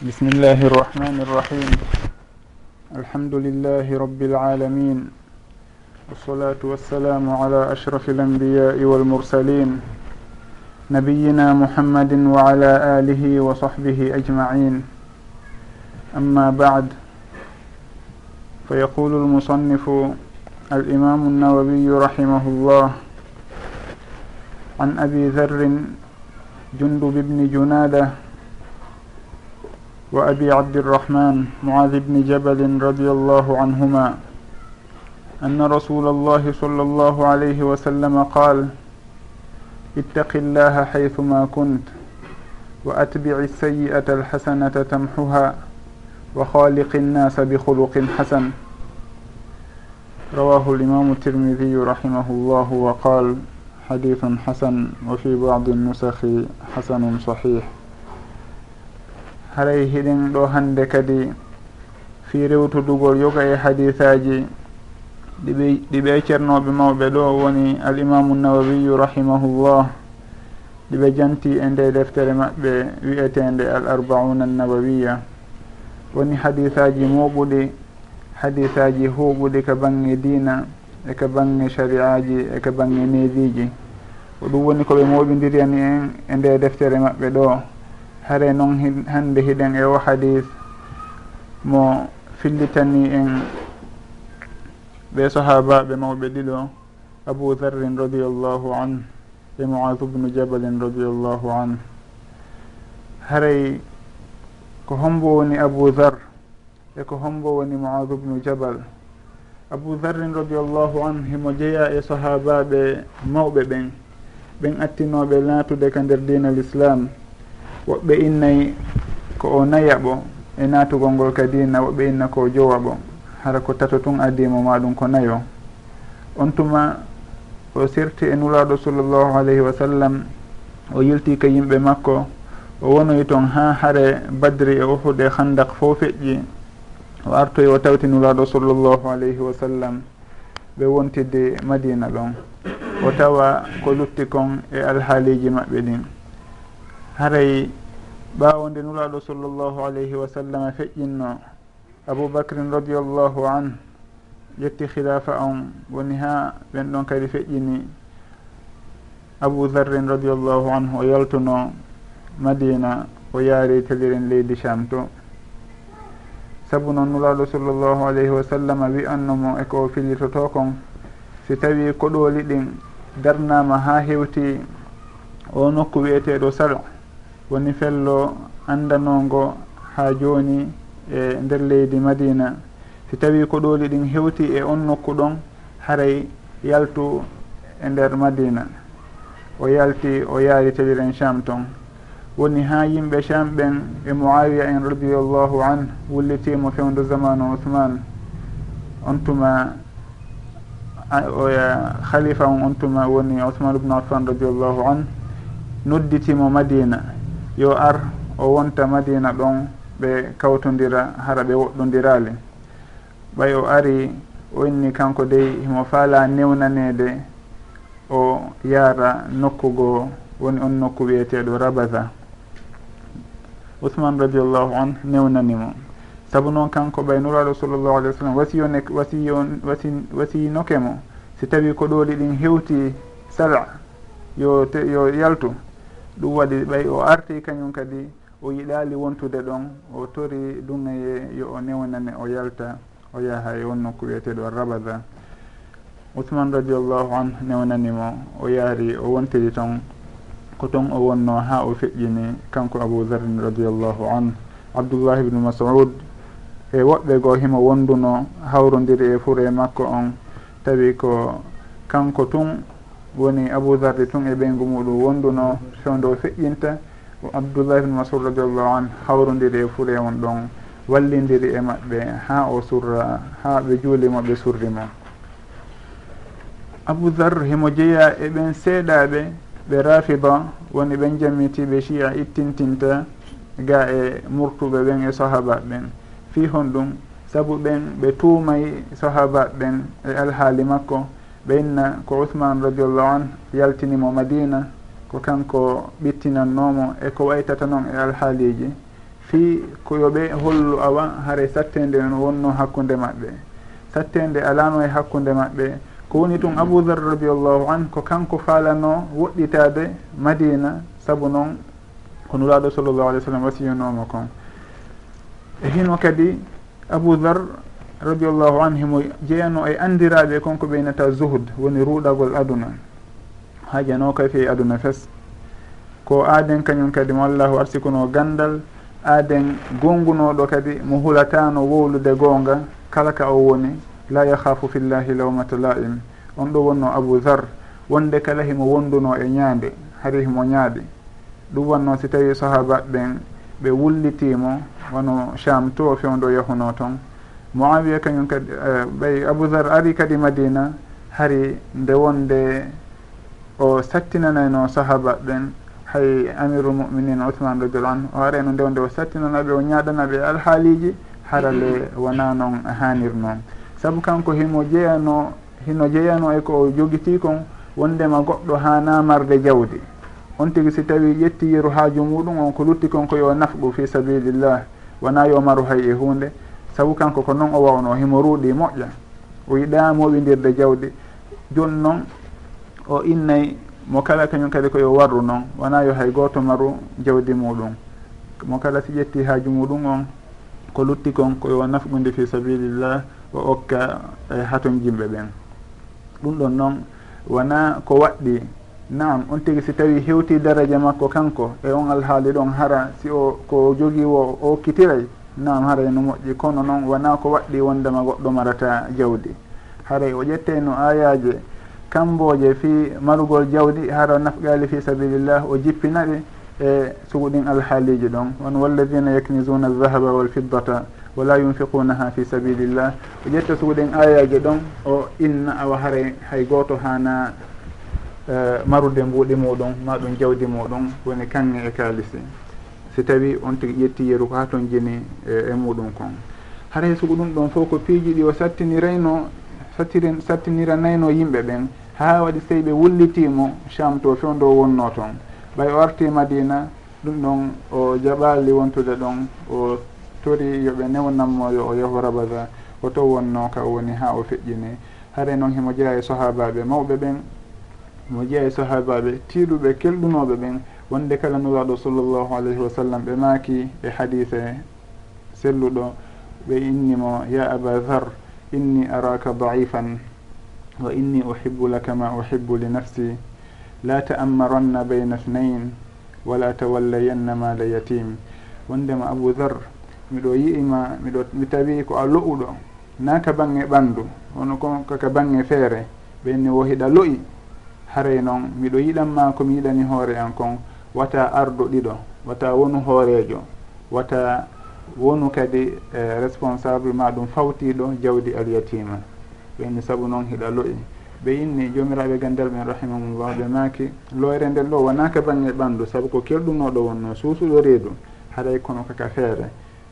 بسم الله الرحمن الرحيم الحمد لله رب العالمين والصلاة والسلام على أشرف الأنبياء والمرسلين نبينا محمد وعلى آله وصحبه أجمعين أما بعد فيقول المصنف الإمام النووي رحمه الله عن أبي ذر جندب بن جناده وأبي عبد الرحمن معاذ بن جبل رضي الله عنهما أن رسول الله صلى الله عليه وسلم قال اتق الله حيثما كنت وأتبع السيئة الحسنة تمحها وخالق الناس بخلق حسن رواه الإمام الترمذي رحمه الله وقال حديث حسن وفي بعض النسخ حسن صحيح haray hiɗen ɗo hande kadi fi rewtudugol yoga e hadisaji ɗiɓe ceernoɓe mawɓe ɗo woni alimamu nawawiyu rahimahullah. Ɗiɓe janti e nde deftere maɓɓe wi'etende al arbauna nawawiya woni hadisaji moɓuɗi hadisaji huɓuɗi ka bange dina e ka bange shari'aji e ka bange nediji ko ɗum woni koɓe moɓidiriyani en e nde deftere maɓɓe ɗo. hare noon hande hiɗen e o hadis mo fillitani en ɓe sahabaɓe mawɓe ɗiɗo abou darrin radiallahu an e moadu bnu jabalin radiallahu an. Haray ko hombo woni abou dar e ko hombo woni moadu bnu jabal. Abou darrin radiallahu an himo jeeya e sahabaɓe mawɓe ɓen ɓen attinoɓe laatude ka nder dina l' islam woɓɓe innayi ko o nayaɓo e natugol ngol ka dina woɓɓe inna ko jowaɓo hara ko tato tun addimo maɗum ko nayo. On tuma o sirti e nulaɗo sallllahu alayhi wa sallam o yilti ka yimɓe makko o wonoyi toon ha hare badri e uhude handak fo feƴƴi o artoyi o tawti nulaɗo sallllahu alayhi wa sallam ɓe wontidde madina ɗon. O tawa ko lutti kon e alhaaliji maɓɓe ɗin. Haray ɓaawo nde nulaaɗo sallllahu alayhi wa sallam feƴƴinno. Aboubacrin radiallahu an ƴetti khilafa on woni ha ɓen ɗon kadi feƴƴini. Abou darrin radiallahu anhu o yaltuno madina o yaari teliren leydi cham to. Sabu noon nulaaɗo sallllahu alayhi wa sallam wi annomo e ko fillitoto kon si tawi koɗoli ɗin darnama ha hewti o nokku wiyeteɗo salo. woni fello andanongo ha joni e nder leydi madina. Si tawi ko ɗoli ɗin hewti e on nokku ɗon haray yaltu e nder madina. O yalti o yaari tawiren cham ton. Woni ha yimɓe cham ɓen e moawiya en radiallahu an wullitimo fewdo zamanu ouhmane on tuma oya e, khalifa on on tuma woni ouhmane ubne affan radiallahu an nodditimo madina. yo ar o wonta madina ɗon ɓe kawtodira hara ɓe woɗɗodirali ɓay o ari o inni kanko dey himo faala newnanede o yaara nokkugo woni on nokku wiyeteɗo rabata ousmane radiallahu an newnanimo saabu noon kanko ɓay nuraɗo sallllahu alih wa sallam wasiyone wasiyo wasi wasiyinokemo si tawi ko ɗoli ɗin hewti sala yo te yo yaltu. ɗum waɗi ɓay o arti kañum kadi o yiɗali wontude ɗon o tori dungaye yo o newnane o yalta o yaaha e won nokku wiyeteɗo rabada ousmane radiallahu an newnanimo o yaari o wontiri toon ko toon o wonno ha o feƴƴini kanko abou aboudarrin radiallahu an. Abdoullah ibnu masud e woɓɓe goo himo wonduno hawrodiri e fure makko on tawi ko kanko tun woni abou aboudarde tun e ɓeygu muɗum wonduno fewde o feƴƴinta abdoullah ibne masud radiallahu an hawrodiri e fuure on ɗon wallidiri e maɓɓe ha o surra ha ɓe juulimo ɓe surri mo aboudar himo jeeya e ɓen seeɗaɓe ɓe rafida woni ɓen jammitiɓe chia ittintinta ga e murtuɓe ɓen e sahaba ɓen. Fi hon ɗum saabu ɓen ɓe tuumay sahaba ɓen e alhaali makko ɓe inna ko uthman radiallahu an yaltinimo madina ko kanko ɓittinannomo e ko waytata noon e alhaaliji. Fii ko yoɓe hollu awa haare sattende en wonno hakkunde maɓɓe. Sattende alano e hakkunde maɓɓe. Ko woni ɗum mm. aboudar radiallahu an ko kanko faalano woɗɗitade madina saabu noon ko nulaaɗo sallllahu alih w sallam wasiyanomo kon. E hino kadi abou dar radiallahu anhum jeyano e andiraɓe konko ɓeynata zuhud woni ruɗagol aduna. Hajano kay fewi aduna fes. Ko aaden kañum kadi mo allahu arsikuno gandal aaden gongunoɗo kadi mo hulatano wowlude goonga kala ka o woni la yahafu fillahi lawmata laim on ɗo wonno abou dar wonde kala himo wonduno e ñaande hari himo ñaaɗi ɗum wonno si tawi sahaba ɓen ɓe wullitimo wono cham to fewdo yahuno toon moawiya kañum kadi eh, ɓay aboudar ari kadi madina hari nde wonde o sattinanayno sahaba ɓen hay amirul muminin outhmane radiallahu anu o areno nde wonde o sattinanaɓe o ñaɗanaɓe alhaaliji harale wona noon hanir noon. Saabu kanko himo jeeyano hino jeeyano e ko o jogitii kon wondema goɗɗo ha namarde jawdi. On tigui si tawi ƴetti yeru haaju muɗum on ko lutti kon ko yo nafɗu fi sabilillah wona yo maru hay e hunde sabu kanko ko noon o wawno himo ruuɗi moƴƴa o yiɗa moɓidirde jawdi. Joni noon o innay mo kala kañum kadi koyo warru noon wona yo hay goto maru jawdi muɗum. Mo kala si ƴetti haaju muɗum on ko lutti kon koyo nafgude fi sabilillah o okka e haton jimɓe ɓen. Ɗum ɗon noon wona ko waɗɗi. Naam on tigi si tawi hewti daraja makko kanko e on alhaali ɗon hara si o ko jogii o o okkitiray nam haray no moƴƴi. Kono noon wona ko waɗɗi wondema goɗɗo marata jawdi. Haray o ƴette no ayaje kamboje fi marugol jawdi hara nafgali fi sabilillah o jippinaɗe e suguɗin alhaaliji ɗon. Won walladina yaknisuna aldahaba walfiddata wala yunfiqunaha fi sabilillah. O ƴetta suguɗin ayaji ɗon o inna awa haray hay goto hana e, marude mbuuɗi muɗum ma ɗum jawdi muɗum woni kanŋe e kalisi si tawi on tigi ƴetti yeru ko ha toon jini e, e muɗum kon. Haray sugo ɗum ɗon fof ko piiji ɗi o sattinirayno sattiri sattiniranayno yimɓe ɓen ha waɗi so tawi ɓe wullitimo cham to fewndo wonno toon ɓay o arti e madina ɗum ɗon o jaɓali wontude ɗon o tori yoɓe newnanmo yo o yaho rabada ko to wonno ka woni ha o feƴƴini. Haray e noon himo jeeya e sahabaɓe mawɓe ɓen mo jeeya e sahabaɓe tiiɗuɓe kelɗunoɓe ɓen wonde kala nuraɗo sallllahu alayhi wa sallam ɓe maaki e hadise selluɗo ɓe innimo ya aba dhar inni araka daifan wa inni uhibbu laka ma uhibbu li nafsi la taammaranna bayna ithnain wala tawallayanna mala yatim. Wondema abou dhar miɗo yi'ima miɗo mi tawi ko a lo'uɗo na ka bange ɓandu hono ko kaka bange feere ɓenni wo hiɗa lo'i haray noon miɗo yiɗanma komi yiɗani hoore an kon. wata arɗo ɗiɗo wata wonu hoorejo wata wonu kadi eh, responsable ma ɗum fawtiɗo jawdi alyatima ɓe inni saabu noon hiɗa loyi ɓe inni jomiraɓe e gandal ɓen rahimahumllah ɓe maaki loyre nden ɗo wonaka bange ɓandu saabu ko kelɗunoɗo wonno suusuɗo reedu haɗay kono kaka feere.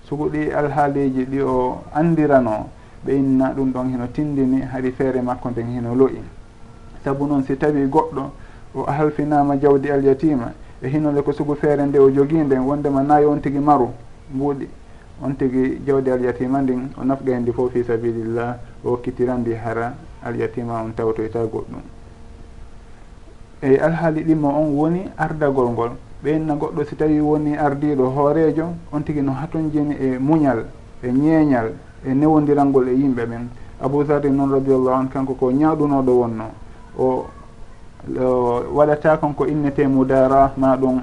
Suguɗi alhaaliji ɗi o andirano ɓe inna ɗum ɗon heno tindini haɗi feere makko nden heno loyi saabu noon si tawi goɗɗo o halfinama jawdi alyatima e hinole ko sugu feere nde o jogii nden wondema nayi on tigi maru mbuuɗi. On tigi jawdi alyatima ndin o nafgayndi fof fi sabilillah o hokkitirandi hara alyatima on tawtoyta goɗɗum. Eyi alhaali ɗimmo on woni ardagol ngol. Ɓeynna goɗɗo si tawi woni ardiɗo hoorejo on tigi no hatonjini e muñal e ñeeñal e newodiralngol e yimɓe ɓen abou zarri noon radiallahu an kanko ko ñaaɗunoɗo wonno. O waɗata kon ko innete mudara ma ɗum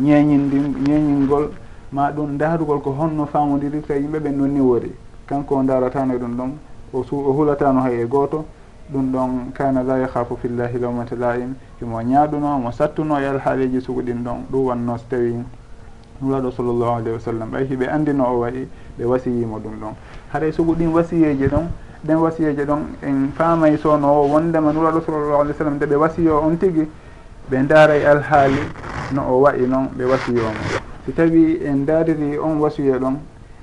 ñeñindi ñeñingol ma ɗum darugol ko honno famodirta yimɓe ɓen noon ni wori kanko o daratano e ɗum ɗon o su o hulatano hay e goto ɗum ɗon kana la yahafu fillahi lawmata laim imo e ñaaɗuno mo sattuno e alhaaliji suguɗin ɗon ɗum wanno so tawi nuraɗo sallllahu alayhi wa sallam ɓay hiɓe andino o wayi ɓe wasiyimo ɗum ɗon. Haɗay e suguɗin wasiyeji ɗon ɗen wasiyeje ɗon en faamay sowno o wondema nuraɗo sallllahu alih w sallam nde ɓe wasiyo on tigui ɓe daaray e alhaali no o wayi noon ɓe wasiyomo si tawi en daariri on wasiyo ɗon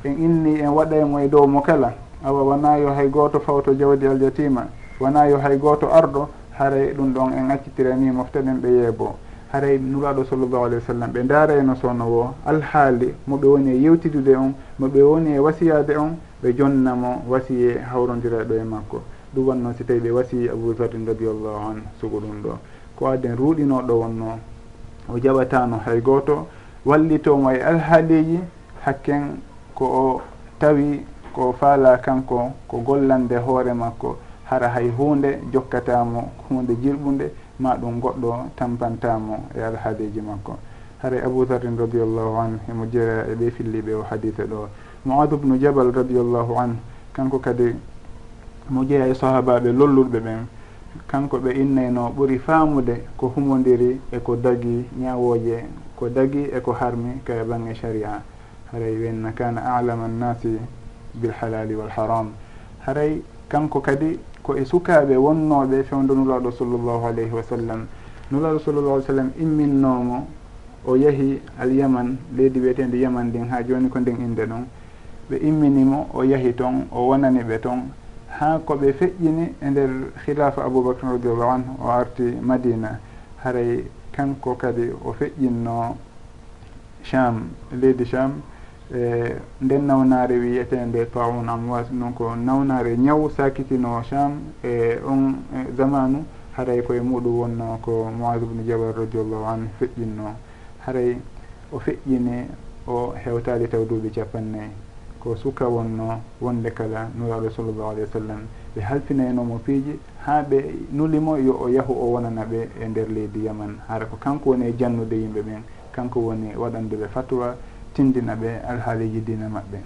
en inni en waɗaymo e dow mo kala awa wona yo hay goto fawto jawdi aljatima wonayo hay goto arɗo haray ɗum ɗon en accitiranimo moftaɗen ɓe yeebo. Haray nuraɗo sallllahu alayhi wa sallam ɓe daarayno e sowno wo alhaali moɓe woni e yewtidude on moɓe woni e wasiyade on ɓe jonnamo wasiye hawrondiraɗo e makko. Ɗum wanno si tawi ɓe wasi aboubacrin radiallahu an sugo ɗum ɗo. Ko aden ruuɗinoɗo wonno o jaɓatano hay goto wallitomo e alhaaliji hakken ko o tawi ko faala kanko ko gollande hoore makko hara hay hunde jokkatamo hunde jirɓude ma ɗum goɗɗo tampantamo e alhaaliji makko. Haray aboutarine radiallahu an emo jeeya e ɓe filliɓe o hadita ɗo. moadu bnu jabal radiallahu anhu kanko kadi mo jeeya e sahabaɓe lollulɓe ɓen kanko ɓe innayno ɓuri faamude ko humodiri e ko dagi ñaawooje ko dagi e ko harmi kaye bange sharia. Haray wenna kana alama annasi bilhalali walharam haray kanko kadi ko e sukaaɓe wonnooɓe fewdo nulaaɗo sallllahu alayhi wa sallam. Nulaaɗo sallllahu alih sallam imminnoomo o yahi alyaman leydi wiyeteendi yaman ndin haa jooni ko ndin innde ɗon ɓe imminimo o yahi toon o wonani ɓe toon ha koɓe feƴƴini e nder khilafa aboubacre radiallahu anhu o arti madina. Haray kanko kadi o feƴƴinno cham leydi cham e nden nawnare wiyetende taun amwas noon ko nawnare ñaw sakitino cham e on e zamanu haray koye muɗum wonno ko moad ubnu jabal radiallahu anhu feƴƴinno. Haray o feƴƴini o hewtali taw duuɓi capannayyi ko suka wonno wonde kala nuraɗo sallllahu alayhi wa sallam. Ɓe halfinaynomo piiji ha ɓe nulimo yo o yahu o wonana ɓe e nder leydi yaman. Hara ko kanko woni e jannude yimɓe ɓen kanko woni waɗanduɓe fatwa tindina ɓe alhaaliji dina maɓɓe.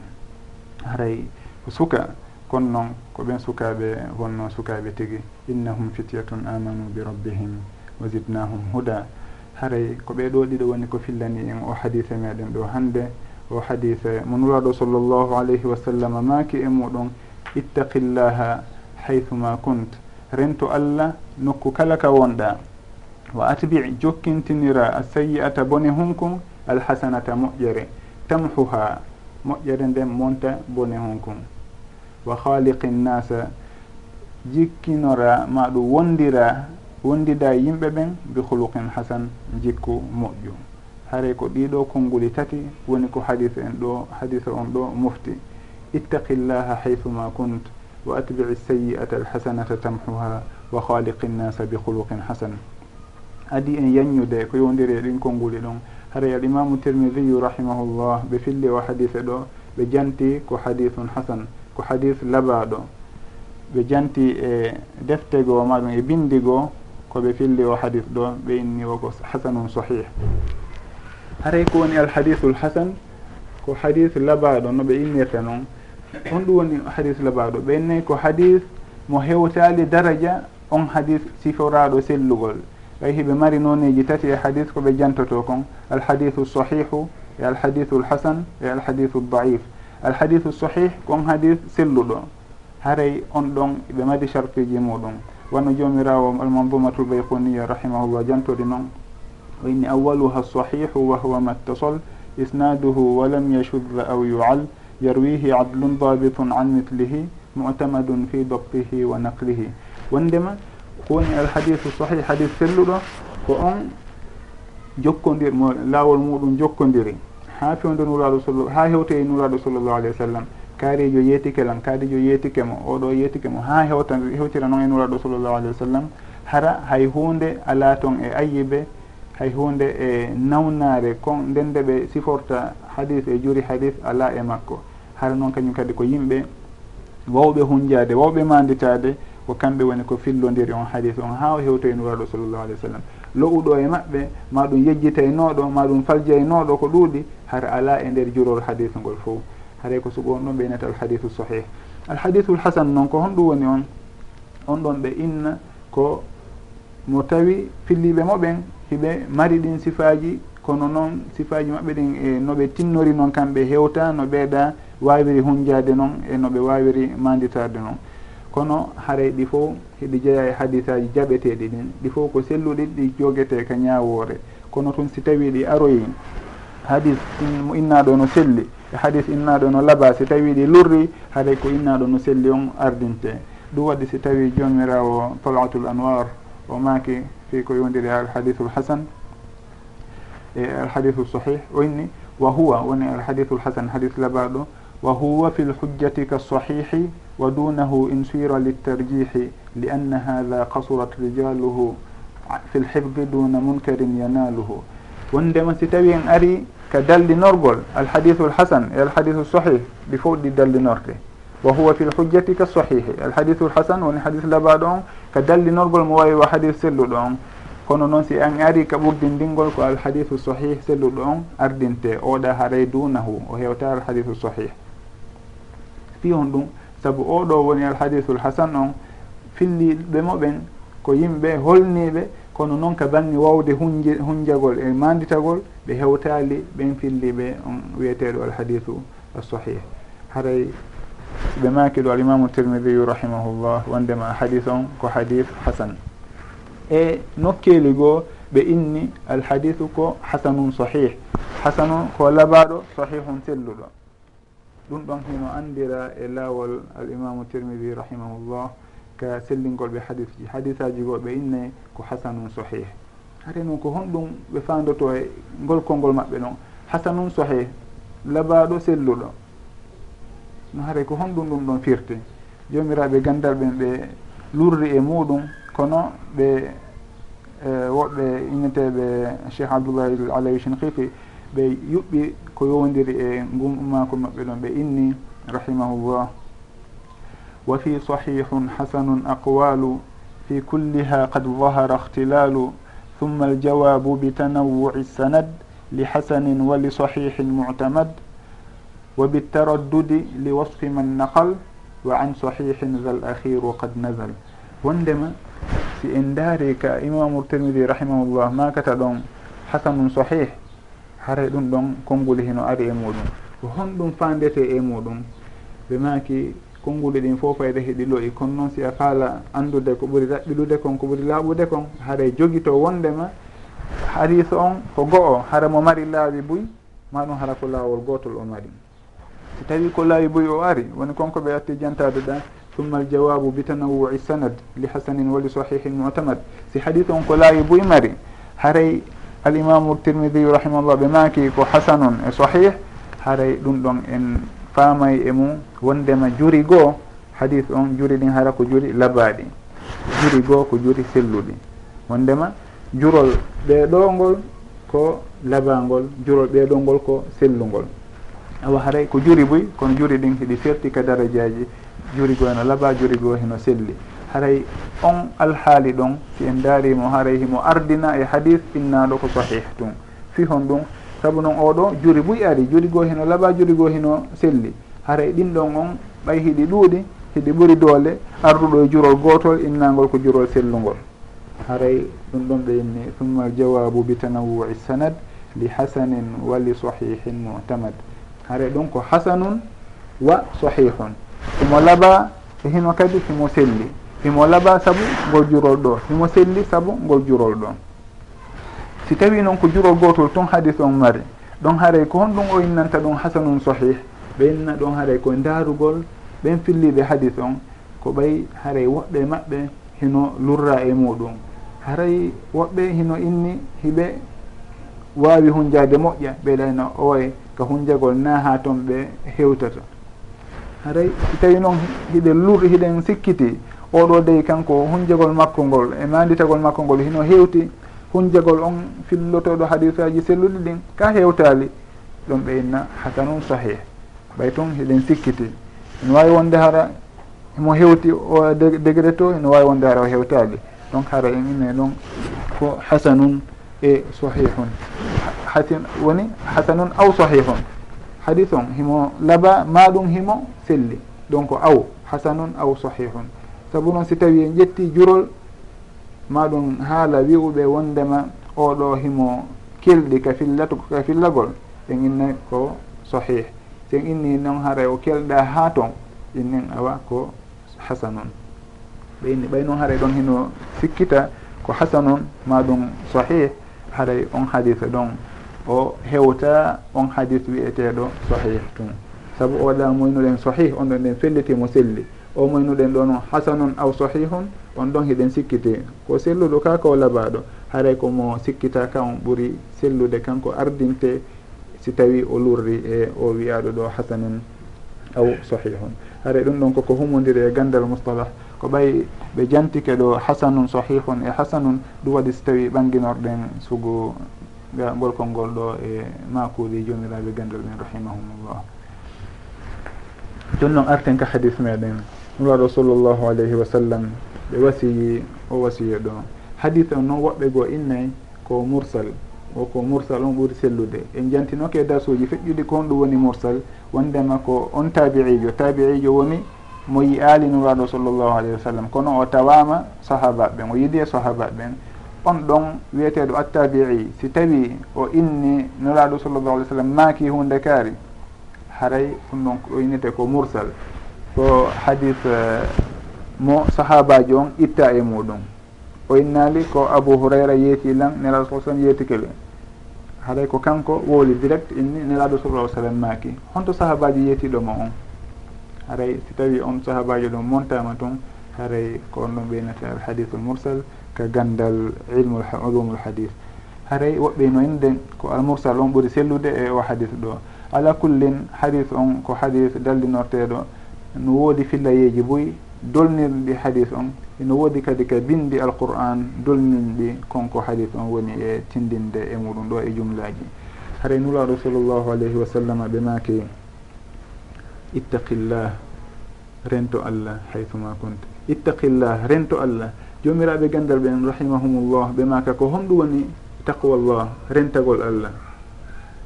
Haray ko suka kono noon ko ɓen sukaɓe wonno sukaɓe tigui innahum fityatun amanu bi rabbihim wa zidnahum huda. Haray ko ɓeɗo ɗiɗo woni ko fillani en o hadise meɗen ɗo hande. o hadise mo nuraɗo sallllahu alayhi wa sallam maaki e muɗum ittaqillaha haythuma kunt. Rento allah nokku kala ka wonɗa. Wa atbi jokkintinira a sayi'ata bone hunkum alhasanata moƴƴere. Tamhuha moƴƴere nden monta bone hunkum wa khaliqi nnasa jikkinora ma ɗum wondira wondida yimɓe ɓen bi huluqin hasan jikku moƴƴu. haray ko ɗiɗo konnguli tati woni ko hadise en ɗo hadise on ɗo mofti. Ittaqillaha haythuma kunt wa atbici sayi'ata alhasanata tamhuha wa khaliqi nnasa bi huluqin hasan. Adi en yanñude ko yowdiri e ɗin konnguli ɗon. Haray al imamu tirmidiyu rahimahullah ɓe filli o hadise ɗo ɓe janti ko hadithun hasan ko hadis labaɗo ɓe janti e deftego maɗum e bindigo koɓe filli o hadis ɗo ɓe inni o ko hasanun sahih. haray ko woni alhadisul hasan ko hadisu labaɗo no ɓe innirta noon. On ɗum woni hadisu labaɗo ɓennayi ko hadis mo hewtali daraja on hadis siforaɗo sellugol. Ɓay hiɓe mari noneji tati e hadis koɓe jantoto kon. Alhadisu sahihu e alhadisu lhasan e alhadisu daif alhadisu sahih kon hadis selluɗo. Haray on ɗon ɓe mari chartuji muɗum. Wonno jomirawo almandumatul bayquniya rahimahullah jantori noon. wa inni awaluha sahihu wa huwa ma وهو isnaduhu wa lam ولم aw yual yarwihi adlun dabitun an mitlihi mutamadun fi dabtihi wa naqlihi wondema kowoni alhadisu sahih hadis selluɗo ko on jokkodir mo laawol muɗum jokkodiri ha fewde nuraɗo sall ha hewte e nuraɗo sallllahu alayhi wa sallam kaarijo yeetike lan kaarijo yeetike mo oɗo yeetike mo ha hewta hewtira noon e nuraɗo sallllahu alayhi wa sallam hara hay hunde ala toon e ayibe hay hunde e nawnare kon nden nde ɓe siforta hadis e juuri hadis ala e makko. Hara noon kañum kadi ko yimɓe wawɓe hunjade wawɓe manditade ko kamɓe woni ko fillodiri on hadis on ha o hewtoye nuraɗo sallllahu alih w sallam. Lo'uɗo e maɓɓe ma ɗum yejjitaynoɗo e ma ɗum faljaynoɗo e ko ɗuuɗi hara ala e nder jurol hadis ngol fo haray ko sugo on ɗon ɓe innata alhadisu sahih alhadisul hasan noon ko honɗum woni on on ɗon ɓe inna ko mo tawi filliɓe moɓen hiɓe mari ɗin sifaji kono noon sifaji maɓɓe ɗin e noɓe tinnori noon kamɓe hewta no ɓeeɗa wawiri hunjade noon e noɓe wawiri manditarde noon. Kono haray ɗi fof heɗi jeeya e hadisaji jaɓeteɗi ɗin ɗi fof ko selluɗi ɗi jogete ka ñawore kono tun si tawi ɗi aroyi hadis mo innaɗo no selli e hadis innaɗo no laba si tawi ɗi lurri haɗay ko innaɗo no selli on ardinte. Ɗum waɗi si tawi jomirawo talatul anwar o maki fi ko yondiri ha alhadithu lhasan e alhadithu sahih o inni wa huwa woni alhadithu lhasan hadith labaɗo wa huwa fi lhujjati ka sahihi wa dunahu in sira liltarjihi li anna hada kasurat rijaluhu fi lhifdi duna munkarin yanaluhu wondema si tawi en ari ka dallinorgol alhadithu lhasan e alhadithu sahih ɗi fof ɗi dallinorte wa huwa fi lhujjati ka sahihi alhadithu lhasan woni hadith labaɗo on ka dallinorgol mo wawi wa hadis selluɗo on. Kono noon si an ari ka ɓurdindingol ko alhadisu sahih selluɗo on ardinte oɗa haray dunahu o hewta alhadisu sahih. Fi on ɗum saabu oɗo woni alhadisul hasan on filliɓe moɓen ko yimɓe holniɓe kono noon ka banni wawde hunje hunjagol e manditagol ɓe hewtali ɓen filliɓe on wiyeteɗo alhadisu assahih haray ɓe maki ɗo alimamu tirmidiyu rahimahullah wondema hadis on ko hadis hasan. E nokkeli goo ɓe inni alhadisu ko hasanum sahih. Hasanu ko labaɗo sahihum selluɗo. Ɗum ɗon hino andira e laawol alimamu tirmidi rahimahullah ka sellingol ɓe hadis ji. Hadis aji goo ɓe innay ko hasanum sahih. Hare noon ko honɗum ɓe fandoto e ngol konngol maɓɓe ɗon hasanum sahih labaɗo selluɗo. no haare ko honɗum ɗum ɗon firte jomiraɓe gandal ɓen ɓe lurri e muɗum kono ɓe e, woɓɓe inneteɓe cheikh abdoullahi alayi chinqiqi ɓe yuɓɓi ko yowdiri e ngummako maɓɓe ɗon ɓe inni rahimahullah. Wa fi sahihun hasanun aqwalu fi kulliha qad dahara ihtilalu ثم الجواب بتنوع السند لحسن ولصحيح معتمد وبالتردد لوصف من نقل وعن صحيح ذا الأخير قد نزل wondema si en daari ka imamu termidi rahimahullah makata ɗon hasanum sahih haray ɗum ɗon konnguli hino ari e muɗum. Ko honɗum fandete e muɗum ɓe maki konnguli ɗin fof fayde heɗi loyi kono noon si a faala andude ko ɓuri raɓɓiɗude kon ko ɓuri laaɓude kon haɗa jogi to wondema hadis on ko go'o hara mo mari laawi buy ma ɗum hara ko laawol gotol o mari. so tawi ko laawi boyi o ari woni konko ɓe atti jantade ɗa summa aljawabu bi tanawui sanad li hasanin wali sahihin mutamad. Si hadith on ko laawi boyi mari haray alimamu tirmidiyu rahimahullah ɓe maki ko hasanun e sahih haray ɗum ɗon en faamay e mum wondema juri goo hadith on juri ɗin hara ko juri labaɗi juri goo ko juri selluɗi. Wondema jurol ɓeɗo ngol ko labangol jurol ɓeɗo ngol ko sellungol. awa haray ko juri boyi kono juri ɗin hiɗi ferti ka darajaji juri goo no laaɓa juri goo heno selli. Haray on alhaali ɗon si en daarimo haray himo ardina e hadis innaɗo ko sahih tun fihon ɗum saabu noon oɗo juri boyi ari juri goo heno laaɓa juri goo heno selli. Haray ɗin ɗon on ɓay hiɗi ɗuuɗi hiɗi ɓuri doole arduɗo e jurol gotol innagol ko jurol sellugol haray ɗum ɗon ɓe inni summa aljawabu bi tanawwui sanad li hasanin wa li sahihin mutamad. haare ɗum ko hasanun wa sahihun. Himo laaɓa e hino kadi himo selli. Himo laaɓa saabu ngol jurol ɗo. Himo selli saabu ngol jurol ɗon si tawi noon ko jurol gotol ton hadis on mari. Ɗon haaray ko honɗum o innanta ɗum hasanun sahih. Ɓe inna ɗon haaray koye ndaarugol ɓen filliɓe hadis on ko ɓay haaray woɓɓe maɓɓe hino lurra e muɗum. Haray woɓɓe hino inni hiɓe wawi hunjade moƴƴa ɓeɗayno oye ko hunjagol na ha toon ɓe hewtata. Haray si tawi noon hiɗen lur hiɗen sikkiti oɗo dey kanko hunjagol makko ngol e manditagol makko ngol hino hewti hunjagol on fillotoɗo hadisaji selluɗi ɗin ka hewtali ɗum ɓe inna hasanum sahih ɓay toon hiɗen sikkiti. Ene wawi wonde hara mo hewti o degré to ene wawi wonde hara o hewtali. Donc hara en inne ɗon ko hasanun e sahihun. Hatin woni hasanun aw sahihun. Hadis on himo laaɓa maɗum himo selli. Donc aw hasanun aw sahihun. Saabu noon si tawi en ƴetti jurol maɗum haala wi'uɓe wondema oɗo himo kelɗi ka fillat ka fillagol en inna ko sahih. Si en inni noon haara o kelɗa ha ton innen awa ko hasanun. Ɓe inni ɓay noon haray ɗon hino sikkita ko hasanun maɗum sahih. haray on hadis ɗon. O hewta on hadis wiyeteɗo sahih tun. Saabu o waɗa moynuɗen sahih on ɗon ɗen fellitimo selli. O moynuɗen ɗo noon hasanun aw sahihun on ɗon hiɗen sikkite ko selluɗo ka ko labaɗo haray komo sikkita ka on ɓuuri sellude kanko ardinte si tawi o lurri e o wiyaɗo ɗo hasanun aw sahihun. Haray ɗum ɗon koko humodiri e gandal mustalah. ko ɓay ɓe jantike ɗo hasanun sahihun e hasanun ɗum waɗi so tawi ɓanginorɗen sugu ngolkol ngol ɗo e makuuli jomiraɓe gandal ɓen rahimahumullah. Joni noon arten ka hadis meɗen nuraɗo sallllahu alayhi wa sallam ɓe wasiyi o wasiya ɗo. Hadis on noon woɓɓe goo innay ko mursal o ko mursal on ɓuuri sellude. En jantinoke darsuji feƴƴuɗi ko honɗum woni mursal wondema ko on tabi'ijo tabi'ijo woni mo yi aali nuraɗo sallllahu alayhi wa sallam. Kono o tawama sahaba ɓen o yiidi e sahaba ɓen on ɗon wiyeteɗo attabi'i si tawi o inni nuraɗo sallllahu alih w sallam maaki hunde kaari haray ɗum ɗon o innete ko mursal. Ko hadith eh, mo sahabaji on itta e muɗum. O innali ko abou hurayra yeeti lan nelaɗo sa sallam yeetikele haɗay ko kanko wowli direct inni nelaɗo sallah sallam maaki. Honto sahabaji yeetiɗomo on. haray si tawi on sahabajo ɗum montama tun haray ko on ɗum ɓeynata al hadithul mursal ka gandal ilmu ulumul hadith. Haray woɓɓe no inde ko al mursal on ɓuuri sellude e o hadith ɗo. Ala kullin hadith on ko hadith dallinorteɗo no woodi fillayeji boyi dolnirɗi hadith on eno woodi kadi ka bindi alqur'an dolninɗi konko hadith on woni e tindinde e muɗum ɗo e jumlaji haray nulaɗo sallllahu alayhi wa sallam ɓe maaki ittaqillah rento allah haythuma kunta. Ittaqillah rento allah. Jomiraɓe gandal ɓen rahimahumullah ɓe maka ko honɗum woni taqwallah rentagol allah.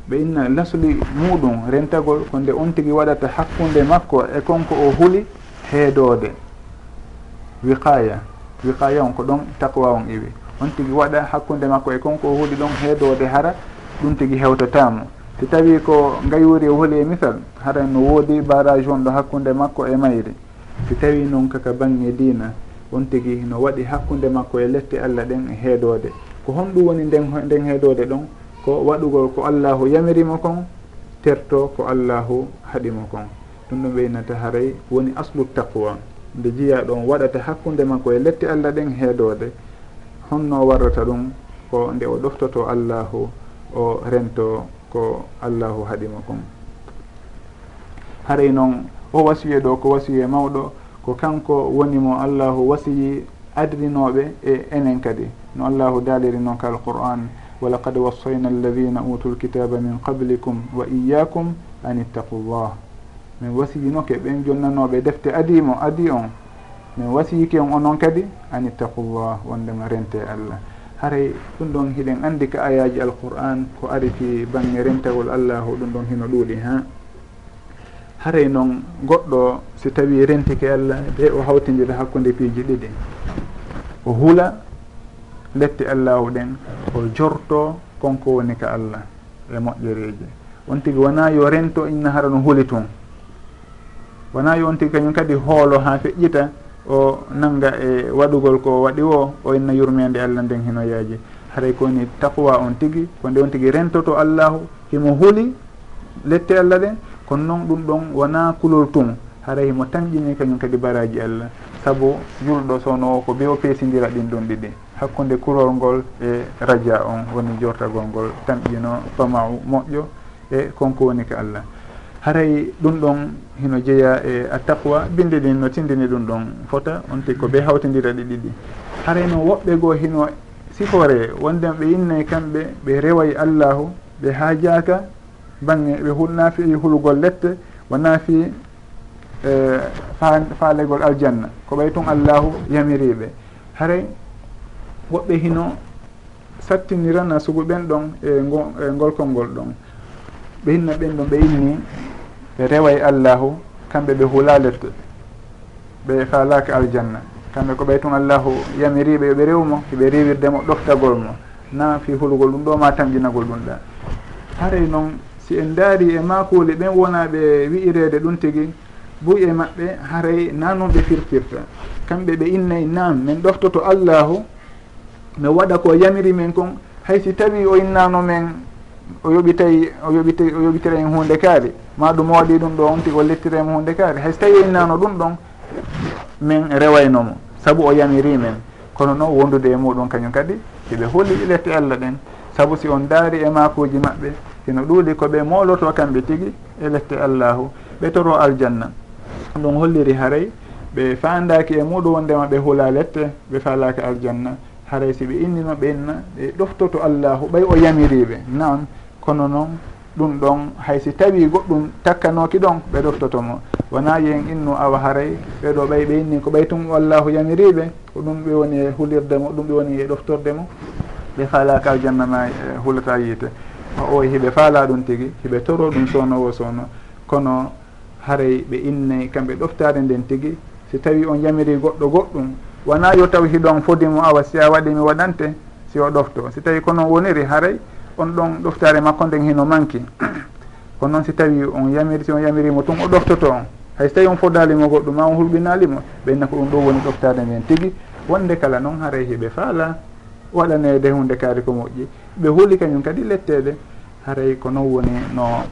Ɓe inna lasli muɗum rentagol ko nde on tigui waɗata hakkude makko e konko o huuli heedode. Wiqaya wiqaya on ko ɗon taqwa on iwi. On tigui waɗa hakkude makko e konko o huuli ɗon heedode hara ɗum tigui hewtatamo si tawi ko ngaywri hooli e misal haran no woodi barage on ɗo hakkude makko e mayri. Si tawi noon kaka bange dina on tigi no waɗi hakkude makko e lette allah ɗen e heedode ko honɗum woni nden nden heedode ɗon ko waɗugol ko allahu yamirimo kon terto ko allahu haɗimo kon. Ɗum ɗum ɓeynata haray woni aslu taqwa. Nde jiya ɗon waɗata hakkude makko e lette allah ɗen e heedode honno warrata ɗum ko nde o ɗoftoto allahu o rento ko allahu haɗima kon haray noon o wasiye ɗo ko wasiye mawɗo ko kanko woni mo allahu wasiyi adrinoɓe e enen kadi. No allahu daaliri noon ka alquran walaqad wassayna alladina utu lkitaba min qablikum wa iyakum an ittaqu llah min wasiyinoke ɓen jonnanoɓe defte adimo adi on. Min wasiyike on onon kadi an ittaqu llah wondema rente allah. haray ɗum ɗon hiɗen andi ka ayaji alqur'an ko ari fi bange rentagol allahu ɗum ɗon hino ɗuuɗi ha? Haray noon goɗɗo si tawi rentike allah be o hawtidira hakkude piiji ɗiɗi o hula lette allahu ɗen o jorto konko woni ka allah e moƴƴereji on tigi wona yo rento inna hara no huli tun. Wona yo on tigi kañum kadi hoolo ha feƴƴita o nanga e waɗugol ko waɗi o o inna yurmede allah nden hino yaaji. Haray koni taqwa on tigui ko nde on tigui rentoto allahu himo huuli lette allah ɗen kono noon ɗum ɗon wona kulol tum haray himo tanƴini kañum kadi baraji allah. Saabu julɗo sowno o ko be o peesidira ɗin ɗon ɗiɗi. Hakkude kurol ngol e radia on woni jortagol ngol tanƴino pamau moƴƴo e konko woni ko allah. haray ɗum ɗon hino jeeya e a taqwa binde ɗin no tindini ɗum ɗon fota on tigi ko ɓe hawtidira ɗi ɗiɗi. Haray no woɓɓe goo hino sifore wonden ɓe yinnay kamɓe ɓe reway allahu ɓe haajaka bange ɓe hulnafi hulugol lette wona fi e, faalegol aljanna. Ko ɓay tun allahu yamiriɓe haray woɓɓe hino sattinirana sugu ɓen ɗon e, e ngolkol ngol ɗon. ɓe hinna ɓen ɗon ɓe inni ɓe reway allahu kamɓe ɓe huula ɓe falaka aljanna. Kamɓe ko ɓay tun allahu yamiriɓe yoɓe rewmo yoɓe rewirdemo ɗoftagol mo. Na fi hulugol ɗum ɗo ma tamƴinagol ɗum ɗa. Haray noon si en daari e makuli ɓen wonaɓe wi'irede ɗum tigui buy e maɓɓe haray na noon ɓe firtirta. Kamɓe ɓe innayi nam min ɗoftoto allahu mi waɗa ko yamiri men kon haysi tawi o innano men o yoɓitay o yoɓitay o yoɓitira en hunde kaari. Ma ɗum waɗi ɗum ɗo on tigi o lettira hunde kaari. Hayso tawi o innano ɗum ɗon min rewaynomo saabu o yamiri men. Kono noon wondude e muɗum kañum kadi eɓe hooli ɗilette e allah ɗen. Saabu si on daari e makuji maɓɓe sino ɗuuɗi koɓe moloto kamɓe tigui e lette allahu. Ɓe toro aljanna. Ɗum holliri haray ɓe fandaki e muɗum wondema ɓe huula lette ɓe falaki aljanna. haray si ɓe innino ɓenna ɓe ɗoftoto allahu ɓay o yamiriɓe. Nan kono noon ɗum ɗon haysi tawi goɗɗum takkanoki ɗon ɓe ɗoftotomo wona yen innu awa haray ɓeɗo ɓay ɓe inni ko ɓay tum allahu yamiriɓe ko ɗum ɓe woni e hulirde mo ɗum ɓe woni e ɗoftorde mo ɓe haala aljanna janna ma e hulata yiite. O hiɓe faala ɗum tigui hiɓe toro ɗum sownowo sowno kono haray ɓe innay kamɓe ɗoftade nden tigui si tawi on yamiri goɗɗo goɗɗum wona yo taw hiɗon fodimo awa si a waɗi mi waɗante si o ɗofto. Si tawi kono woniri haray on ɗon ɗoftare makko nden hino manki. Ko noon si tawi on yamiri si on yamirimo tun o ɗoftoto on. Hay so tawi on fodalimo goɗɗum ma on hulɓinalimo ɓenna ko ɗum ɗo woni ɗoftade nden tigui wonde kala noon haray heɓe faala waɗanede e hunde kaari ko moƴƴi. Ɓe huuli kañum kadi lettede haray ko noon woni no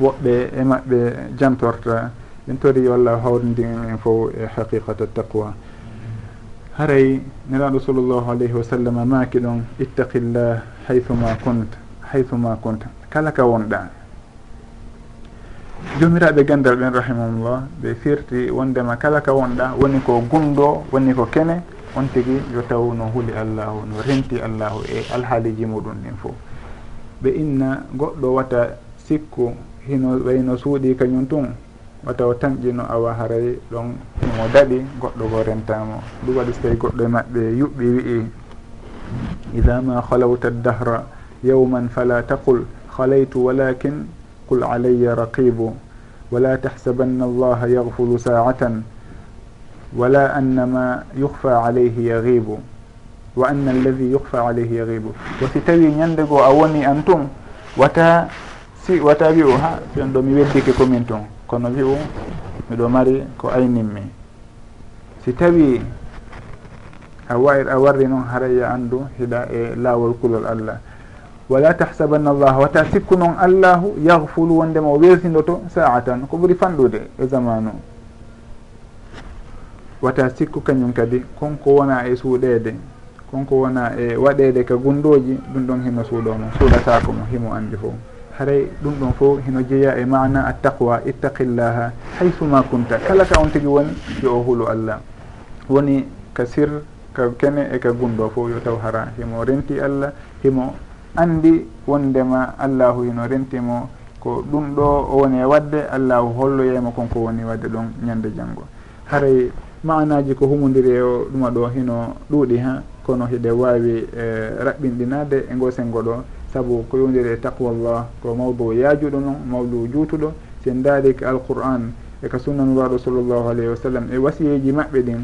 woɓɓe e maɓɓe jantorta ɓen tori walla allah hawrindin en fof e haqiqata taqwa. haray nelaɗo sallllahu alayhi wa sallam maaki ɗon ittaqillah haythuma kunta haythuma kunta kala ka wonɗa. Jomiraɓe gandal ɓen rahimahumllah ɓe firti wondema kala ka wonɗa. Woni ko gundo woni ko kene. On tigui yo taw no huuli allahu no renti allahu e alhaaliji muɗum ɗin fo ɓe inna goɗɗo wata sikku hino wayno suuɗi kañum tun. o taw tanƴino awa haray ɗon mo daɗi goɗɗo go rentamo. Ɗum waɗi so tawi goɗɗo e maɓɓe yuɓɓi wii ida ma halawta dahra yawman fala taqul halaytu walakin qul alayya raqibu wala tahsabanna allaha yagfulu saatan wala annama yuhfa alayhi yagibu wa anna alladi yuhfa alayhi yagibu wosi tawi ñande goo a woni an tun wata si wata wi o ha fiyon ɗo mi weddike komin tun. kono wi'u miɗo mari ko ayninmi si tawi a wayr a warri noon haraya anndu hiɗa e laawol kulol allah. Wala tahsabanna allah wata sikku noon allahu yahfulu wondema o welsindoto saatan ko ɓuri fanɗude e zamanu. Wata sikku kañum kadi konko wona e suuɗede konko wona e waɗede ka gundoji ɗum ɗon himo suuɗomo mum suuɗatako mo himo andi fof haray ɗum ɗon fof hino jeeya e mana attaqwa ittaqillaha haysuma kunta. Kala ka on tigi woni yo o hulo allah. Woni ka sir ka kene e ka gundo fof yo taw hara. Himo renti allah himo andi wondema allahu hino rentimo ko ɗum ɗo o woni e wadde allahu holloyemo konko woni wadde ɗon ñande janggo haray manaji ko humodiri e o ɗuma ɗo hino ɗuuɗi ha kono hiɗe wawi e eh, raɓɓinɗinade e ngo sengo ɗo. saabu ko yowdiri e taqwallah ko mawdou yaajuɗo noon mawdou juutuɗo sen daari ko alqur'an e ko sunnanuraɗo sallllahu alayhi wa sallam e wasiyeji maɓɓe ɗin